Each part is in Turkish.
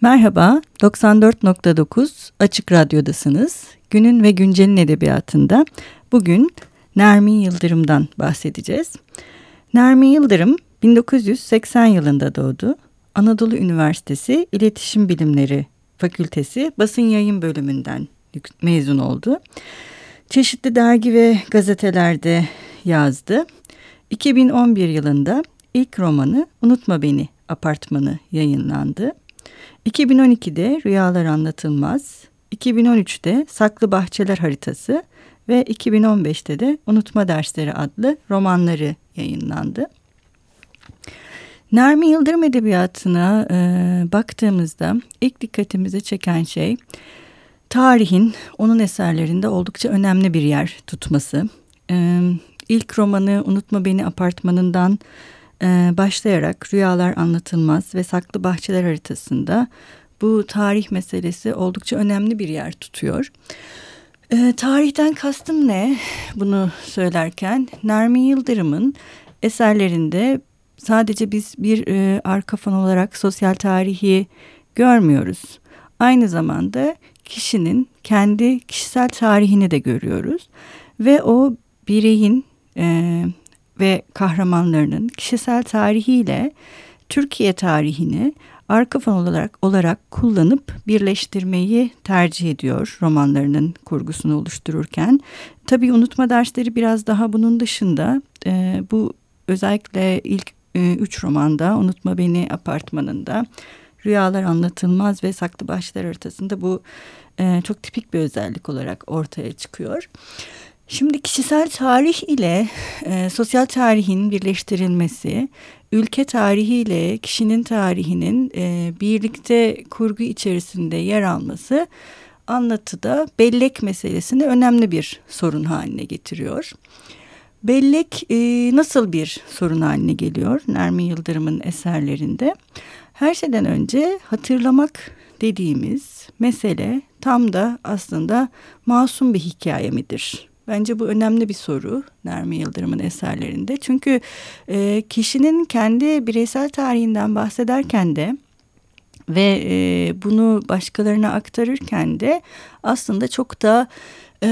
Merhaba, 94.9 Açık Radyo'dasınız. Günün ve Güncel'in edebiyatında bugün Nermin Yıldırım'dan bahsedeceğiz. Nermin Yıldırım 1980 yılında doğdu. Anadolu Üniversitesi İletişim Bilimleri Fakültesi Basın Yayın Bölümünden mezun oldu. Çeşitli dergi ve gazetelerde yazdı. 2011 yılında ilk romanı Unutma Beni Apartmanı yayınlandı. 2012'de Rüyalar Anlatılmaz, 2013'te Saklı Bahçeler Haritası ve 2015'te de Unutma Dersleri adlı romanları yayınlandı. Nermi Yıldırım Edebiyatı'na e, baktığımızda ilk dikkatimizi çeken şey tarihin onun eserlerinde oldukça önemli bir yer tutması. E, ilk romanı Unutma Beni Apartmanı'ndan e, başlayarak Rüyalar Anlatılmaz ve Saklı Bahçeler haritasında bu tarih meselesi oldukça önemli bir yer tutuyor. E, tarihten kastım ne bunu söylerken? Nermin Yıldırım'ın eserlerinde sadece biz bir e, arka fon olarak sosyal tarihi görmüyoruz. Aynı zamanda kişinin kendi kişisel tarihini de görüyoruz. Ve o bireyin e, ve kahramanlarının kişisel tarihiyle Türkiye tarihini arka fon olarak olarak kullanıp birleştirmeyi tercih ediyor romanlarının kurgusunu oluştururken. Tabii unutma dersleri biraz daha bunun dışında e, bu özellikle ilk e, üç romanda Unutma Beni Apartmanı'nda Rüyalar Anlatılmaz ve Saklı Başlar arasında bu e, çok tipik bir özellik olarak ortaya çıkıyor. Şimdi kişisel tarih ile e, sosyal tarihin birleştirilmesi, ülke tarihi ile kişinin tarihinin e, birlikte kurgu içerisinde yer alması anlatıda bellek meselesini önemli bir sorun haline getiriyor. Bellek e, nasıl bir sorun haline geliyor Nermin Yıldırım'ın eserlerinde? Her şeyden önce hatırlamak dediğimiz mesele tam da aslında masum bir hikaye midir? Bence bu önemli bir soru Nermi Yıldırım'ın eserlerinde. Çünkü e, kişinin kendi bireysel tarihinden bahsederken de ve e, bunu başkalarına aktarırken de aslında çok da e,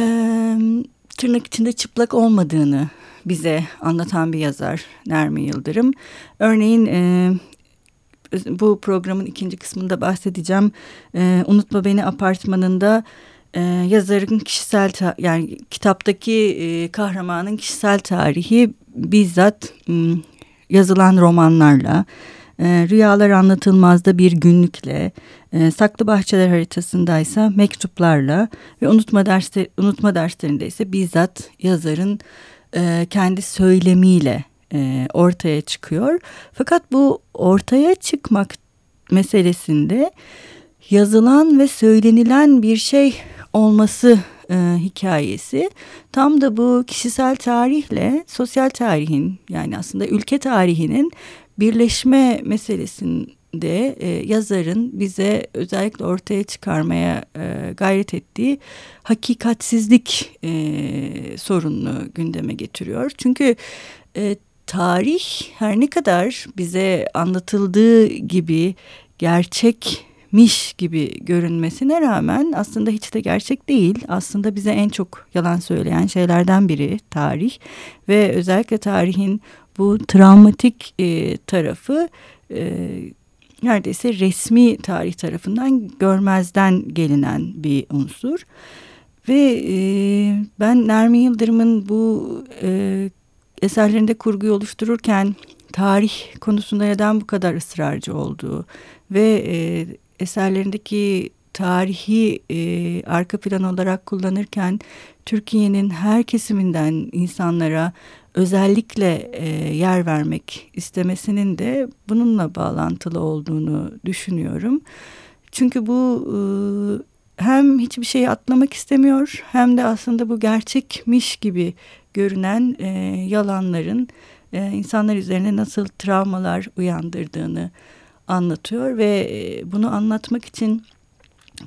tırnak içinde çıplak olmadığını bize anlatan bir yazar Nermi Yıldırım. Örneğin e, bu programın ikinci kısmında bahsedeceğim. E, Unutma Beni apartmanında e, yazarın kişisel yani kitaptaki e, kahramanın kişisel tarihi bizzat m, yazılan romanlarla e, Rüyalar Anlatılmaz'da bir günlükle e, Saklı Bahçeler haritasındaysa mektuplarla ve unutma dersleri, unutma derslerinde ise bizzat yazarın e, kendi söylemiyle e, ortaya çıkıyor. Fakat bu ortaya çıkmak meselesinde yazılan ve söylenilen bir şey olması e, hikayesi tam da bu kişisel tarihle sosyal tarihin yani aslında ülke tarihinin birleşme meselesinde e, yazarın bize özellikle ortaya çıkarmaya e, gayret ettiği hakikatsizlik e, sorununu gündeme getiriyor. Çünkü e, tarih her ne kadar bize anlatıldığı gibi gerçek miş gibi görünmesine rağmen aslında hiç de gerçek değil. Aslında bize en çok yalan söyleyen şeylerden biri tarih ve özellikle tarihin bu travmatik e, tarafı e, neredeyse resmi tarih tarafından görmezden gelinen bir unsur. Ve e, ben Nermin Yıldırım'ın bu e, eserlerinde kurguyu oluştururken tarih konusunda neden bu kadar ısrarcı olduğu ve e, eserlerindeki tarihi e, arka plan olarak kullanırken Türkiye'nin her kesiminden insanlara özellikle e, yer vermek istemesinin de bununla bağlantılı olduğunu düşünüyorum. Çünkü bu e, hem hiçbir şeyi atlamak istemiyor hem de aslında bu gerçekmiş gibi görünen e, yalanların e, insanlar üzerine nasıl travmalar uyandırdığını anlatıyor ve e, bunu anlatmak için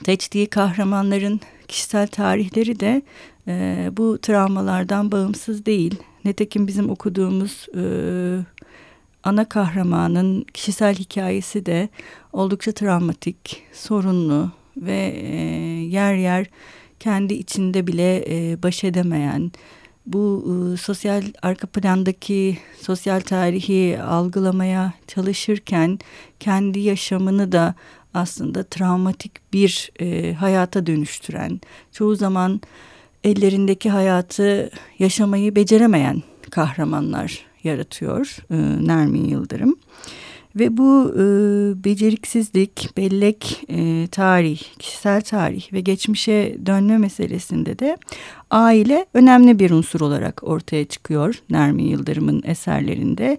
seçtiği kahramanların kişisel tarihleri de e, bu travmalardan bağımsız değil. Netekim bizim okuduğumuz e, ana kahramanın kişisel hikayesi de oldukça travmatik, sorunlu ve e, yer yer kendi içinde bile e, baş edemeyen, bu e, sosyal arka plandaki sosyal tarihi algılamaya çalışırken kendi yaşamını da aslında travmatik bir e, hayata dönüştüren, çoğu zaman ellerindeki hayatı yaşamayı beceremeyen kahramanlar yaratıyor e, Nermin Yıldırım. Ve bu e, beceriksizlik, bellek, e, tarih, kişisel tarih ve geçmişe dönme meselesinde de aile önemli bir unsur olarak ortaya çıkıyor Nermin Yıldırım'ın eserlerinde.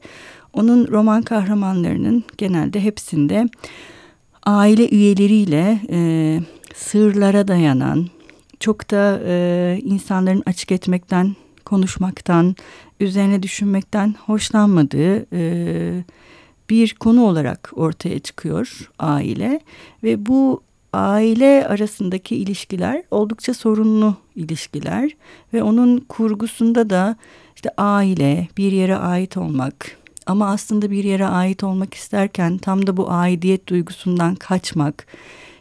Onun roman kahramanlarının genelde hepsinde aile üyeleriyle e, sırlara dayanan, çok da e, insanların açık etmekten, konuşmaktan, üzerine düşünmekten hoşlanmadığı e, bir konu olarak ortaya çıkıyor aile ve bu aile arasındaki ilişkiler oldukça sorunlu ilişkiler ve onun kurgusunda da işte aile, bir yere ait olmak ama aslında bir yere ait olmak isterken tam da bu aidiyet duygusundan kaçmak,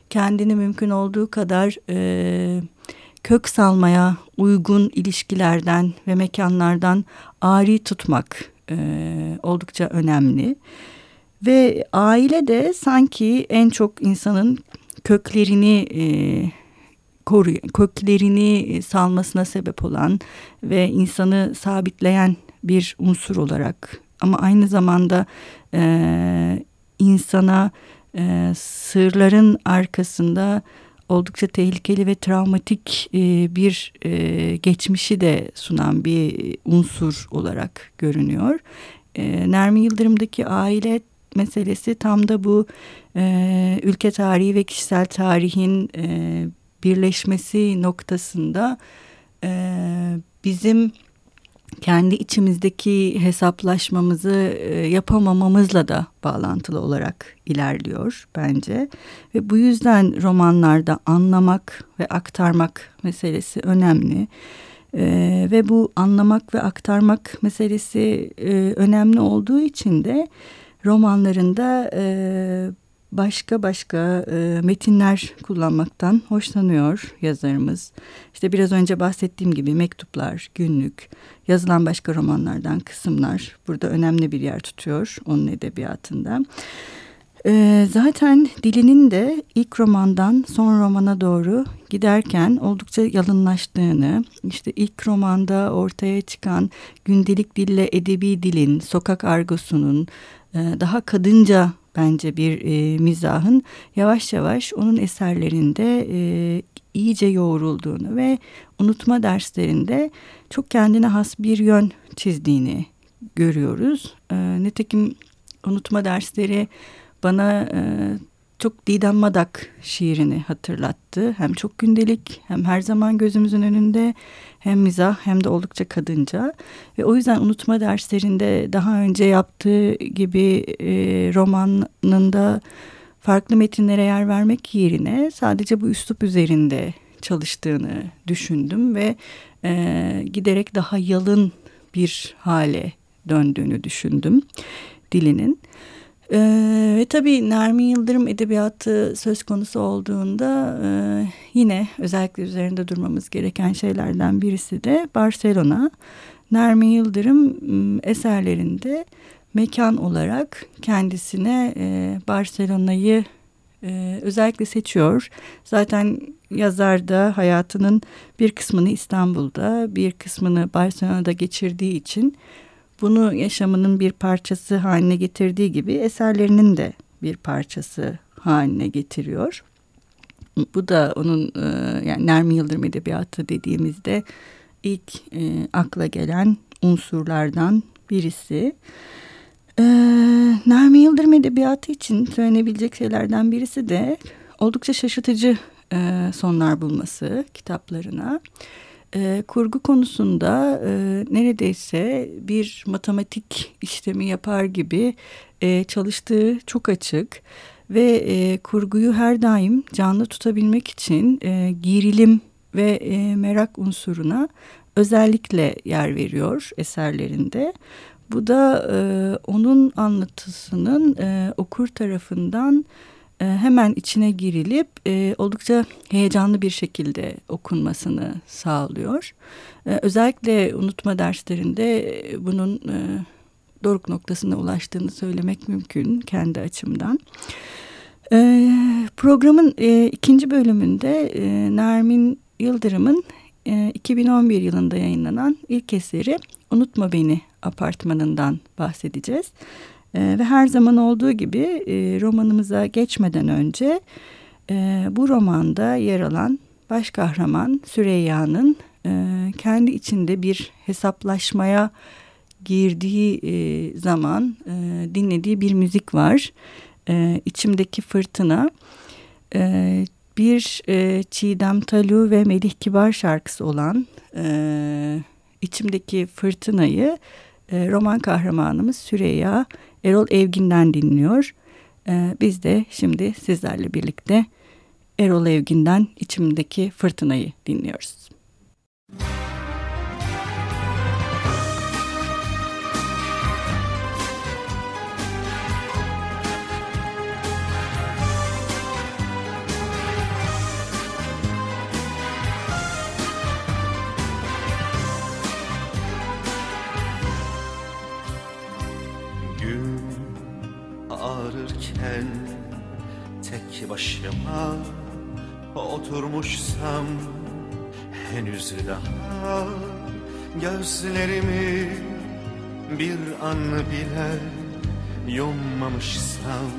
kendini mümkün olduğu kadar e, kök salmaya uygun ilişkilerden ve mekanlardan ari tutmak e, oldukça önemli. Ve aile de sanki en çok insanın köklerini e, koruyor, köklerini salmasına sebep olan ve insanı sabitleyen bir unsur olarak ama aynı zamanda e, insana e, sırların arkasında oldukça tehlikeli ve travmatik e, bir e, geçmişi de sunan bir unsur olarak görünüyor. E, Nermin Yıldırım'daki aile meselesi tam da bu e, ülke tarihi ve kişisel tarihin e, birleşmesi noktasında e, bizim kendi içimizdeki hesaplaşmamızı e, yapamamamızla da bağlantılı olarak ilerliyor bence. Ve bu yüzden romanlarda anlamak ve aktarmak meselesi önemli. Ee, ve bu anlamak ve aktarmak meselesi e, önemli olduğu için de romanlarında e, başka başka e, metinler kullanmaktan hoşlanıyor yazarımız. İşte biraz önce bahsettiğim gibi mektuplar, günlük, yazılan başka romanlardan kısımlar burada önemli bir yer tutuyor onun edebiyatında. E, zaten dilinin de ilk romandan son romana doğru giderken oldukça yalınlaştığını, işte ilk romanda ortaya çıkan gündelik dille edebi dilin, sokak argosunun, daha kadınca bence bir e, mizahın yavaş yavaş onun eserlerinde e, iyice yoğrulduğunu ve unutma derslerinde çok kendine has bir yön çizdiğini görüyoruz. E, nitekim unutma dersleri bana e, çok Didem Madak şiirini hatırlattı. Hem çok gündelik hem her zaman gözümüzün önünde hem mizah hem de oldukça kadınca. Ve o yüzden unutma derslerinde daha önce yaptığı gibi e, romanında farklı metinlere yer vermek yerine sadece bu üslup üzerinde çalıştığını düşündüm ve e, giderek daha yalın bir hale döndüğünü düşündüm dilinin. Ee, ve tabii Nermin Yıldırım edebiyatı söz konusu olduğunda e, yine özellikle üzerinde durmamız gereken şeylerden birisi de Barcelona. Nermin Yıldırım eserlerinde mekan olarak kendisine e, Barcelona'yı e, özellikle seçiyor. Zaten yazar da hayatının bir kısmını İstanbul'da, bir kısmını Barcelona'da geçirdiği için bunu yaşamının bir parçası haline getirdiği gibi eserlerinin de bir parçası haline getiriyor. Bu da onun e, yani Nermin Yıldırım Edebiyatı dediğimizde ilk e, akla gelen unsurlardan birisi. E, Nermin Yıldırım Edebiyatı için söylenebilecek şeylerden birisi de oldukça şaşırtıcı e, sonlar bulması kitaplarına. E, kurgu konusunda e, neredeyse bir matematik işlemi yapar gibi e, çalıştığı çok açık ve e, kurguyu her daim canlı tutabilmek için e, gerilim ve e, merak unsuruna özellikle yer veriyor eserlerinde. Bu da e, onun anlatısının e, okur tarafından e, hemen içine girilip e, oldukça heyecanlı bir şekilde okunmasını sağlıyor. E, özellikle unutma derslerinde bunun doruk noktasına ulaştığını söylemek mümkün kendi açımdan. Programın ikinci bölümünde Nermin Yıldırım'ın e, 2011 yılında yayınlanan ilk eseri Unutma Beni apartmanından bahsedeceğiz. E, ve her zaman olduğu gibi e, romanımıza geçmeden önce e, bu romanda yer alan baş kahraman Süreyya'nın e, kendi içinde bir hesaplaşmaya girdiği e, zaman e, dinlediği bir müzik var. E, içimdeki fırtına e, bir e, Çiğdem Talu ve Melih Kibar şarkısı olan e, içimdeki fırtınayı e, roman kahramanımız Süreyya Erol Evgin'den dinliyor. E, biz de şimdi sizlerle birlikte Erol Evgin'den içimdeki fırtınayı dinliyoruz. Başıma oturmuşsam henüz daha gözlerimi bir an bile yummamışsam.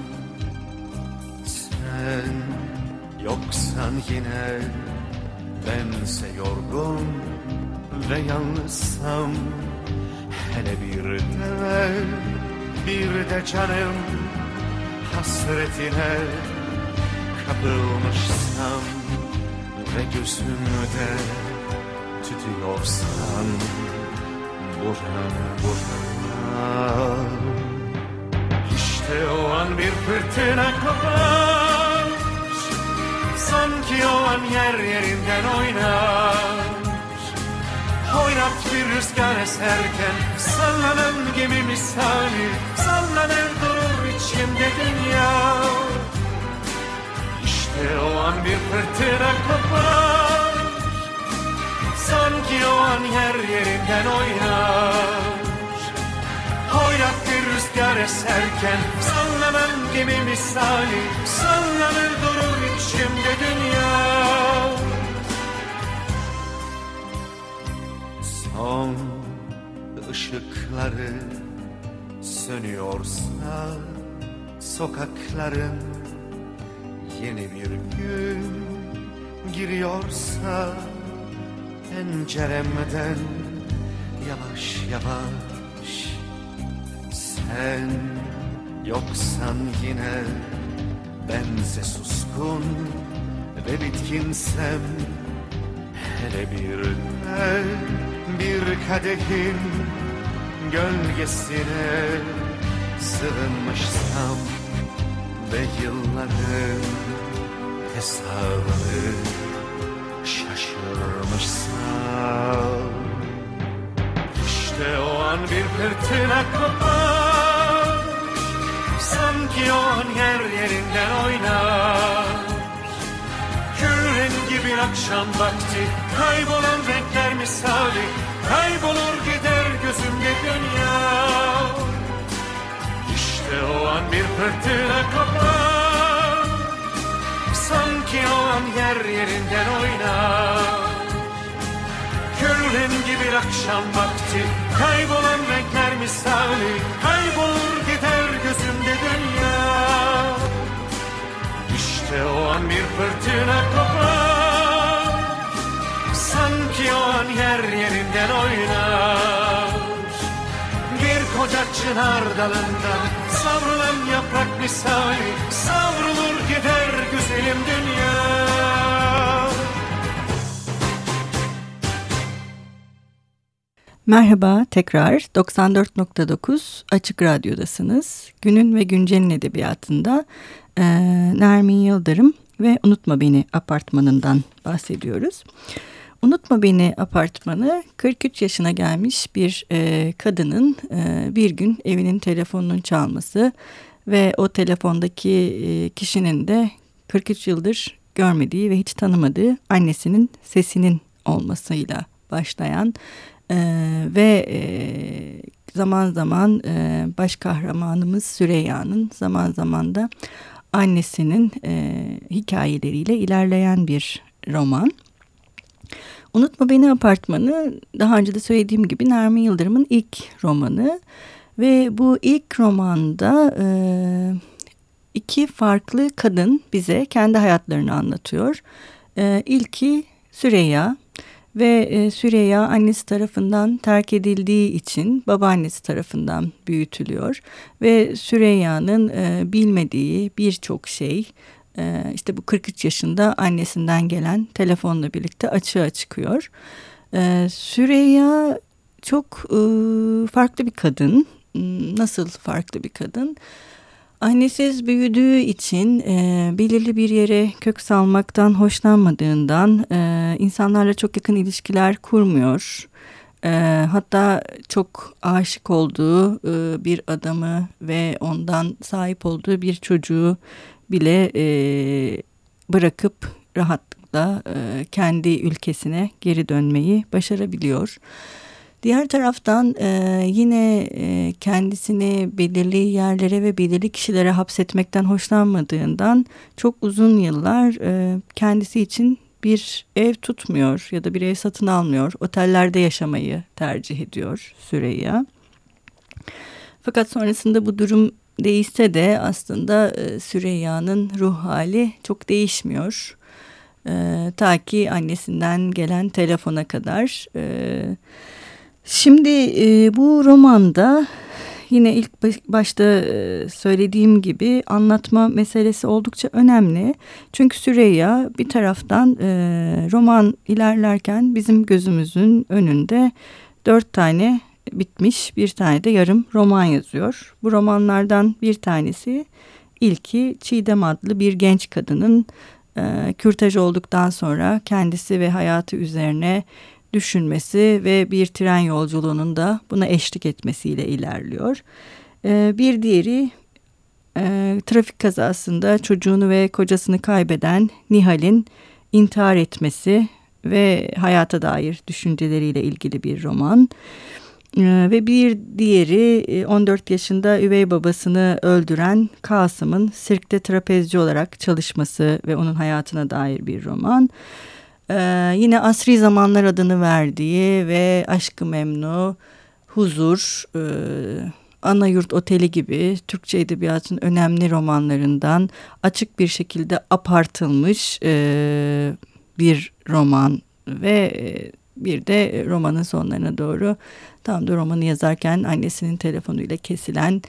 Sen yoksan yine bense yorgun ve yalnızsam. Hele bir de bir de canım hasretine kapılmışsam ve gözümde tutuyorsan buran buran İşte o an bir fırtına kopar Sanki o an yer yerinden oynar. Oynat bir rüzgar eserken Sallanan gemi misali Sallanır durur içimde dünya. İşte o an bir fırtına kopar. Sanki o an yer yerinden oynar. Hoyrat bir rüzgar eserken Sallanan gemi misali Sallanır durur içimde dünya. Son ışıkları sönüyorsa sokakların yeni bir gün giriyorsa penceremden yavaş yavaş sen yoksan yine bense suskun ve bitkinsem hele bir de bir kadehin gölgesine sığınmışsam ve yılların hesabını şaşırmışsam İşte o an bir fırtına kopar. Sanki o an yer yerinden oynar. Kül rengi bir akşam vakti. Kaybolan renkler misali. Kaybolur gider gözümde dünya İşte o an bir fırtına kopar Sanki o an yer yerinden oynar. Kül rengi bir akşam vakti. Kaybolan renkler misali. Kaybolur gider gözümde dünya. İşte o an bir fırtına kopar Sanki o an yer yerinden oynar. Koca çınar dalından misali Savrulur gider güzelim dünya Merhaba tekrar 94.9 Açık Radyo'dasınız. Günün ve Güncel'in edebiyatında e, Nermin Yıldırım ve Unutma Beni apartmanından bahsediyoruz. Unutma Beni apartmanı 43 yaşına gelmiş bir e, kadının e, bir gün evinin telefonunun çalması ve o telefondaki e, kişinin de 43 yıldır görmediği ve hiç tanımadığı annesinin sesinin olmasıyla başlayan e, ve e, zaman zaman e, baş kahramanımız Süreyya'nın zaman zaman da annesinin e, hikayeleriyle ilerleyen bir roman. Unutma Beni Apartmanı daha önce de söylediğim gibi Nermin Yıldırım'ın ilk romanı ve bu ilk romanda e, iki farklı kadın bize kendi hayatlarını anlatıyor. E, ilki Süreyya ve e, Süreyya annesi tarafından terk edildiği için babaannesi tarafından büyütülüyor ve Süreyya'nın e, bilmediği birçok şey e, işte bu 43 yaşında annesinden gelen telefonla birlikte açığa çıkıyor. E, Süreyya çok e, farklı bir kadın. Nasıl farklı bir kadın? Annesiz büyüdüğü için e, belirli bir yere kök salmaktan hoşlanmadığından e, insanlarla çok yakın ilişkiler kurmuyor. E, hatta çok aşık olduğu e, bir adamı ve ondan sahip olduğu bir çocuğu bile e, bırakıp rahatlıkla e, kendi ülkesine geri dönmeyi başarabiliyor. Diğer taraftan e, yine e, kendisini belirli yerlere ve belirli kişilere hapsetmekten hoşlanmadığından çok uzun yıllar e, kendisi için bir ev tutmuyor ya da bir ev satın almıyor. Otellerde yaşamayı tercih ediyor Süreyya. Fakat sonrasında bu durum değişse de aslında e, Süreyya'nın ruh hali çok değişmiyor. E, ta ki annesinden gelen telefona kadar... E, Şimdi e, bu romanda yine ilk başta e, söylediğim gibi anlatma meselesi oldukça önemli. Çünkü Süreyya bir taraftan e, roman ilerlerken bizim gözümüzün önünde dört tane bitmiş bir tane de yarım roman yazıyor. Bu romanlardan bir tanesi ilki Çiğdem adlı bir genç kadının e, kürtaj olduktan sonra kendisi ve hayatı üzerine düşünmesi ve bir tren yolculuğunun da buna eşlik etmesiyle ilerliyor. Ee, bir diğeri e, trafik kazasında çocuğunu ve kocasını kaybeden Nihal'in intihar etmesi ve hayata dair düşünceleriyle ilgili bir roman. Ee, ve bir diğeri 14 e, yaşında üvey babasını öldüren Kasım'ın sirkte trapezci olarak çalışması ve onun hayatına dair bir roman. Ee, yine Asri Zamanlar adını verdiği ve Aşkı Memnu, Huzur, e, Ana Yurt Oteli gibi Türkçe edebiyatın önemli romanlarından açık bir şekilde apartılmış e, bir roman ve e, bir de romanın sonlarına doğru tam da romanı yazarken annesinin telefonuyla kesilen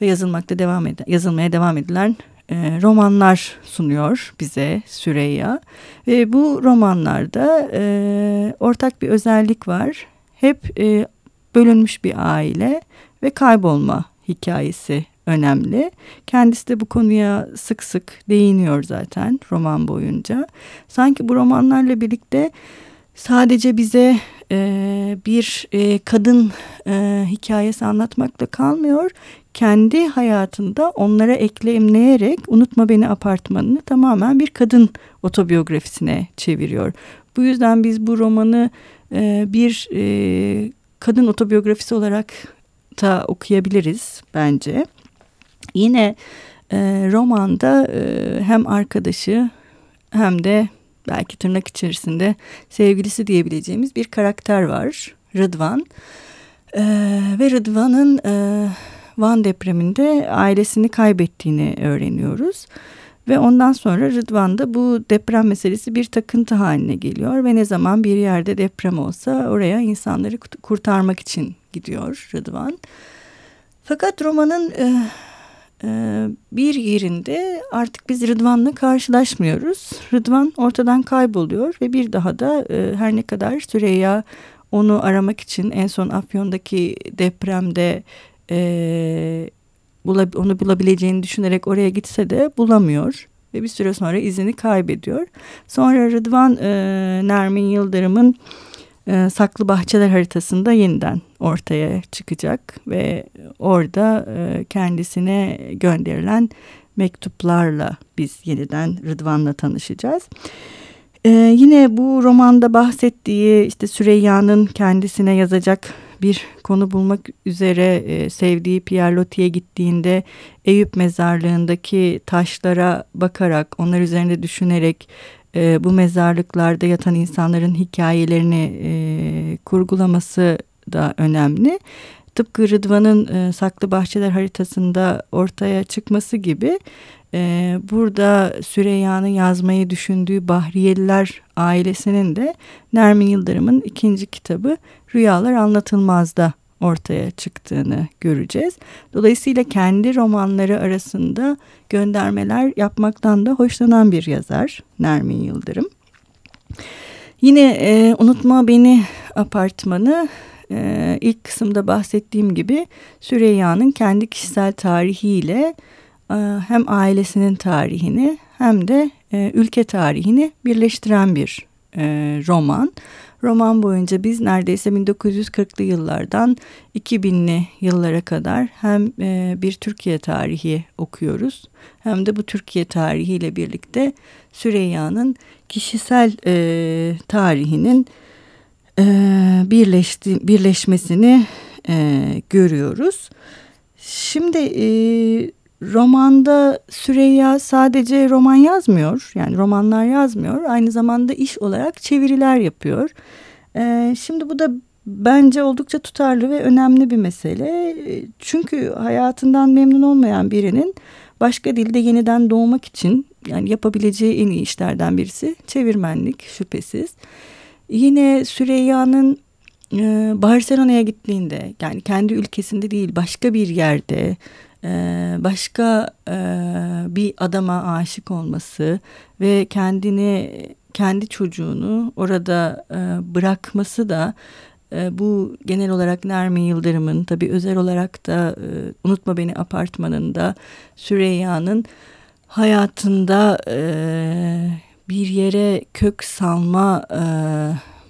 ve yazılmakta devam eden yazılmaya devam edilen e, romanlar sunuyor bize Süreyya. Ve bu romanlarda e, ortak bir özellik var. Hep e, bölünmüş bir aile ve kaybolma hikayesi önemli. Kendisi de bu konuya sık sık değiniyor zaten roman boyunca. Sanki bu romanlarla birlikte sadece bize e, bir e, kadın e, hikayesi anlatmakla kalmıyor kendi hayatında onlara eklemleyerek Unutma Beni apartmanını tamamen bir kadın otobiyografisine çeviriyor. Bu yüzden biz bu romanı e, bir e, kadın otobiyografisi olarak da okuyabiliriz bence. Yine e, romanda e, hem arkadaşı hem de belki tırnak içerisinde sevgilisi diyebileceğimiz bir karakter var. Rıdvan. E, ve Rıdvan'ın... E, Van depreminde ailesini kaybettiğini öğreniyoruz. Ve ondan sonra Rıdvan'da bu deprem meselesi bir takıntı haline geliyor ve ne zaman bir yerde deprem olsa oraya insanları kurtarmak için gidiyor Rıdvan. Fakat romanın e, e, bir yerinde artık biz Rıdvan'la karşılaşmıyoruz. Rıdvan ortadan kayboluyor ve bir daha da e, her ne kadar Süreyya onu aramak için en son Afyon'daki depremde e, onu bulabileceğini düşünerek oraya gitse de bulamıyor. ve bir süre sonra izini kaybediyor. Sonra Rıdvan e, Nermin Yıldırım'ın e, Saklı Bahçeler haritasında yeniden ortaya çıkacak ve orada e, kendisine gönderilen mektuplarla biz yeniden Rıdvan'la tanışacağız. Ee, yine bu romanda bahsettiği işte Süreyya'nın kendisine yazacak bir konu bulmak üzere e, sevdiği Pierre Loti'ye gittiğinde Eyüp mezarlığındaki taşlara bakarak onlar üzerinde düşünerek e, bu mezarlıklarda yatan insanların hikayelerini e, kurgulaması da önemli. Tıpkı Rıdvan'ın e, Saklı Bahçeler haritasında ortaya çıkması gibi e, burada Süreyya'nın yazmayı düşündüğü Bahriyeliler ailesinin de Nermin Yıldırım'ın ikinci kitabı Rüyalar Anlatılmaz'da ortaya çıktığını göreceğiz. Dolayısıyla kendi romanları arasında göndermeler yapmaktan da hoşlanan bir yazar Nermin Yıldırım. Yine e, Unutma Beni apartmanı e, ilk kısımda bahsettiğim gibi Süreyya'nın kendi kişisel tarihiyle e, hem ailesinin tarihini hem de e, ülke tarihini birleştiren bir e, roman. Roman boyunca biz neredeyse 1940'lı yıllardan 2000'li yıllara kadar hem e, bir Türkiye tarihi okuyoruz hem de bu Türkiye tarihiyle birlikte Süreyya'nın kişisel e, tarihinin e, birleşti, birleşmesini e, görüyoruz. Şimdi e, romanda Süreyya sadece roman yazmıyor. Yani romanlar yazmıyor. Aynı zamanda iş olarak çeviriler yapıyor. E, şimdi bu da bence oldukça tutarlı ve önemli bir mesele. Çünkü hayatından memnun olmayan birinin başka dilde yeniden doğmak için yani yapabileceği en iyi işlerden birisi çevirmenlik şüphesiz. Yine Süreyya'nın e, Barcelona'ya gittiğinde yani kendi ülkesinde değil başka bir yerde e, başka e, bir adama aşık olması ve kendini kendi çocuğunu orada e, bırakması da e, bu genel olarak Nermin Yıldırım'ın tabi özel olarak da e, Unutma Beni apartmanında Süreyya'nın hayatında e, bir yere kök salma e,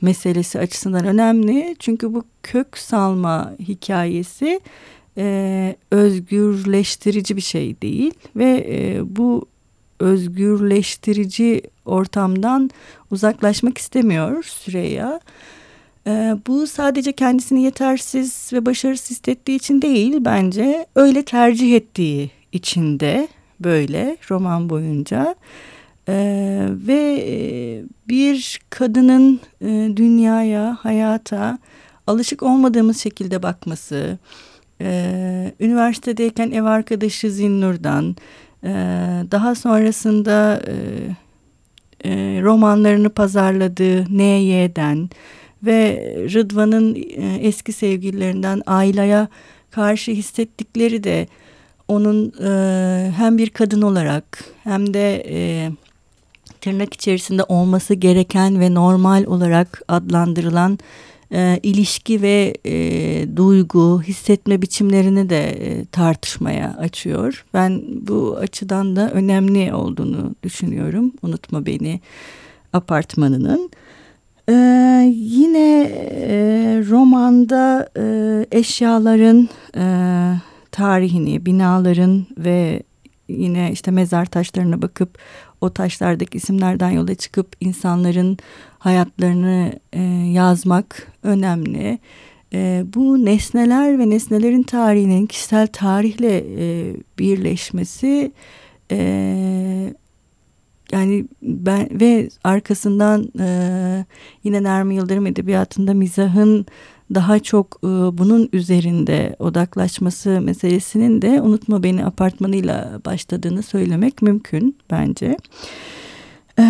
meselesi açısından önemli. Çünkü bu kök salma hikayesi e, özgürleştirici bir şey değil ve e, bu özgürleştirici ortamdan uzaklaşmak istemiyor Süreyya. E, bu sadece kendisini yetersiz ve başarısız hissettiği için değil bence öyle tercih ettiği içinde böyle roman boyunca. Ee, ve e, bir kadının e, dünyaya, hayata alışık olmadığımız şekilde bakması, e, üniversitedeyken ev arkadaşı Zinnur'dan, e, daha sonrasında e, e, romanlarını pazarladığı N.Y.'den ve Rıdvan'ın e, eski sevgililerinden Ayla'ya karşı hissettikleri de onun e, hem bir kadın olarak hem de e, tırnak içerisinde olması gereken ve normal olarak adlandırılan e, ilişki ve e, duygu, hissetme biçimlerini de e, tartışmaya açıyor. Ben bu açıdan da önemli olduğunu düşünüyorum. Unutma beni apartmanının. Ee, yine e, romanda e, eşyaların e, tarihini, binaların ve yine işte mezar taşlarına bakıp o taşlardaki isimlerden yola çıkıp insanların hayatlarını e, yazmak önemli. E, bu nesneler ve nesnelerin tarihinin kişisel tarihle e, birleşmesi e, yani ben ve arkasından e, yine Nermi Yıldırım edebiyatında mizahın daha çok e, bunun üzerinde odaklaşması meselesinin de unutma beni apartmanıyla başladığını söylemek mümkün bence. E,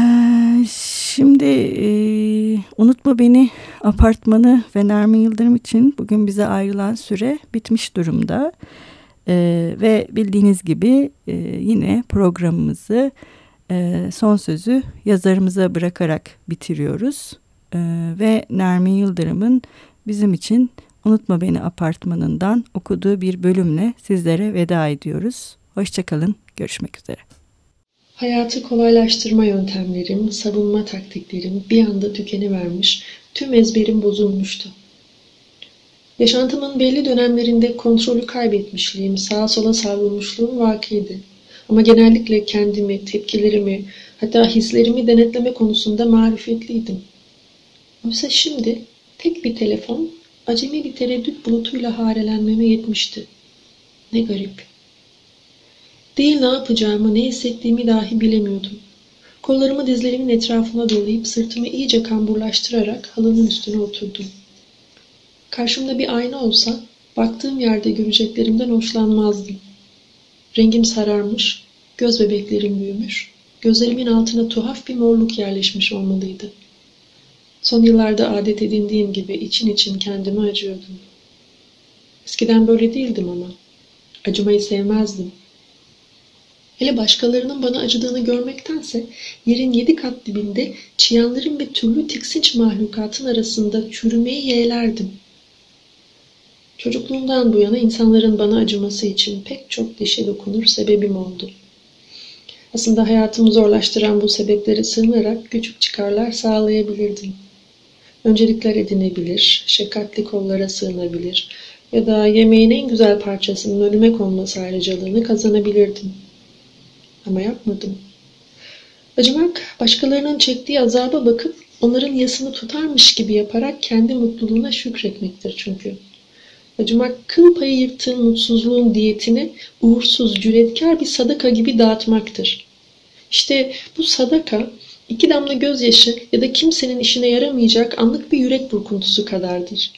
şimdi e, unutma beni apartmanı ve Nermin Yıldırım için bugün bize ayrılan süre bitmiş durumda. Ve bildiğiniz gibi yine programımızı son sözü yazarımıza bırakarak bitiriyoruz. Ve Nermin Yıldırım'ın bizim için Unutma Beni apartmanından okuduğu bir bölümle sizlere veda ediyoruz. Hoşçakalın, görüşmek üzere. Hayatı kolaylaştırma yöntemlerim, savunma taktiklerim bir anda tükenivermiş, tüm ezberim bozulmuştu. Yaşantımın belli dönemlerinde kontrolü kaybetmişliğim, sağa sola savrulmuşluğum vakiydi. Ama genellikle kendimi, tepkilerimi, hatta hislerimi denetleme konusunda marifetliydim. Oysa şimdi tek bir telefon, acemi bir tereddüt bulutuyla harelenmeme yetmişti. Ne garip. Değil ne yapacağımı, ne hissettiğimi dahi bilemiyordum. Kollarımı dizlerimin etrafına dolayıp sırtımı iyice kamburlaştırarak halının üstüne oturdum. Karşımda bir ayna olsa baktığım yerde göreceklerimden hoşlanmazdım. Rengim sararmış, göz bebeklerim büyümüş, gözlerimin altına tuhaf bir morluk yerleşmiş olmalıydı. Son yıllarda adet edindiğim gibi için için kendime acıyordum. Eskiden böyle değildim ama. Acımayı sevmezdim. Hele başkalarının bana acıdığını görmektense yerin yedi kat dibinde çıyanların ve türlü tiksinç mahlukatın arasında çürümeyi yeğlerdim. Çocukluğumdan bu yana insanların bana acıması için pek çok dişe dokunur sebebim oldu. Aslında hayatımı zorlaştıran bu sebeplere sığınarak küçük çıkarlar sağlayabilirdim. Öncelikler edinebilir, şefkatli kollara sığınabilir ya da yemeğin en güzel parçasının önüme konması ayrıcalığını kazanabilirdim. Ama yapmadım. Acımak, başkalarının çektiği azaba bakıp onların yasını tutarmış gibi yaparak kendi mutluluğuna şükretmektir çünkü. Acımak kıl payı yırttığın mutsuzluğun diyetini uğursuz, cüretkar bir sadaka gibi dağıtmaktır. İşte bu sadaka iki damla gözyaşı ya da kimsenin işine yaramayacak anlık bir yürek burkuntusu kadardır.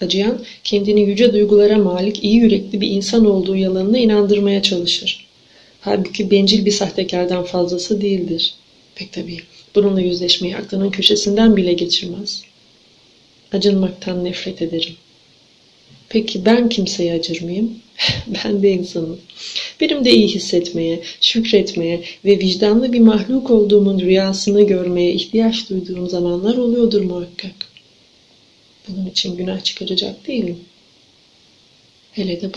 Acıyan kendini yüce duygulara malik iyi yürekli bir insan olduğu yalanına inandırmaya çalışır. Halbuki bencil bir sahtekardan fazlası değildir. Pek tabii bununla yüzleşmeyi aklının köşesinden bile geçirmez. Acınmaktan nefret ederim. Peki ben kimseye acır mıyım? ben de insanım. Benim de iyi hissetmeye, şükretmeye ve vicdanlı bir mahluk olduğumun rüyasını görmeye ihtiyaç duyduğum zamanlar oluyordur muhakkak. Bunun için günah çıkaracak değilim. Hele de bu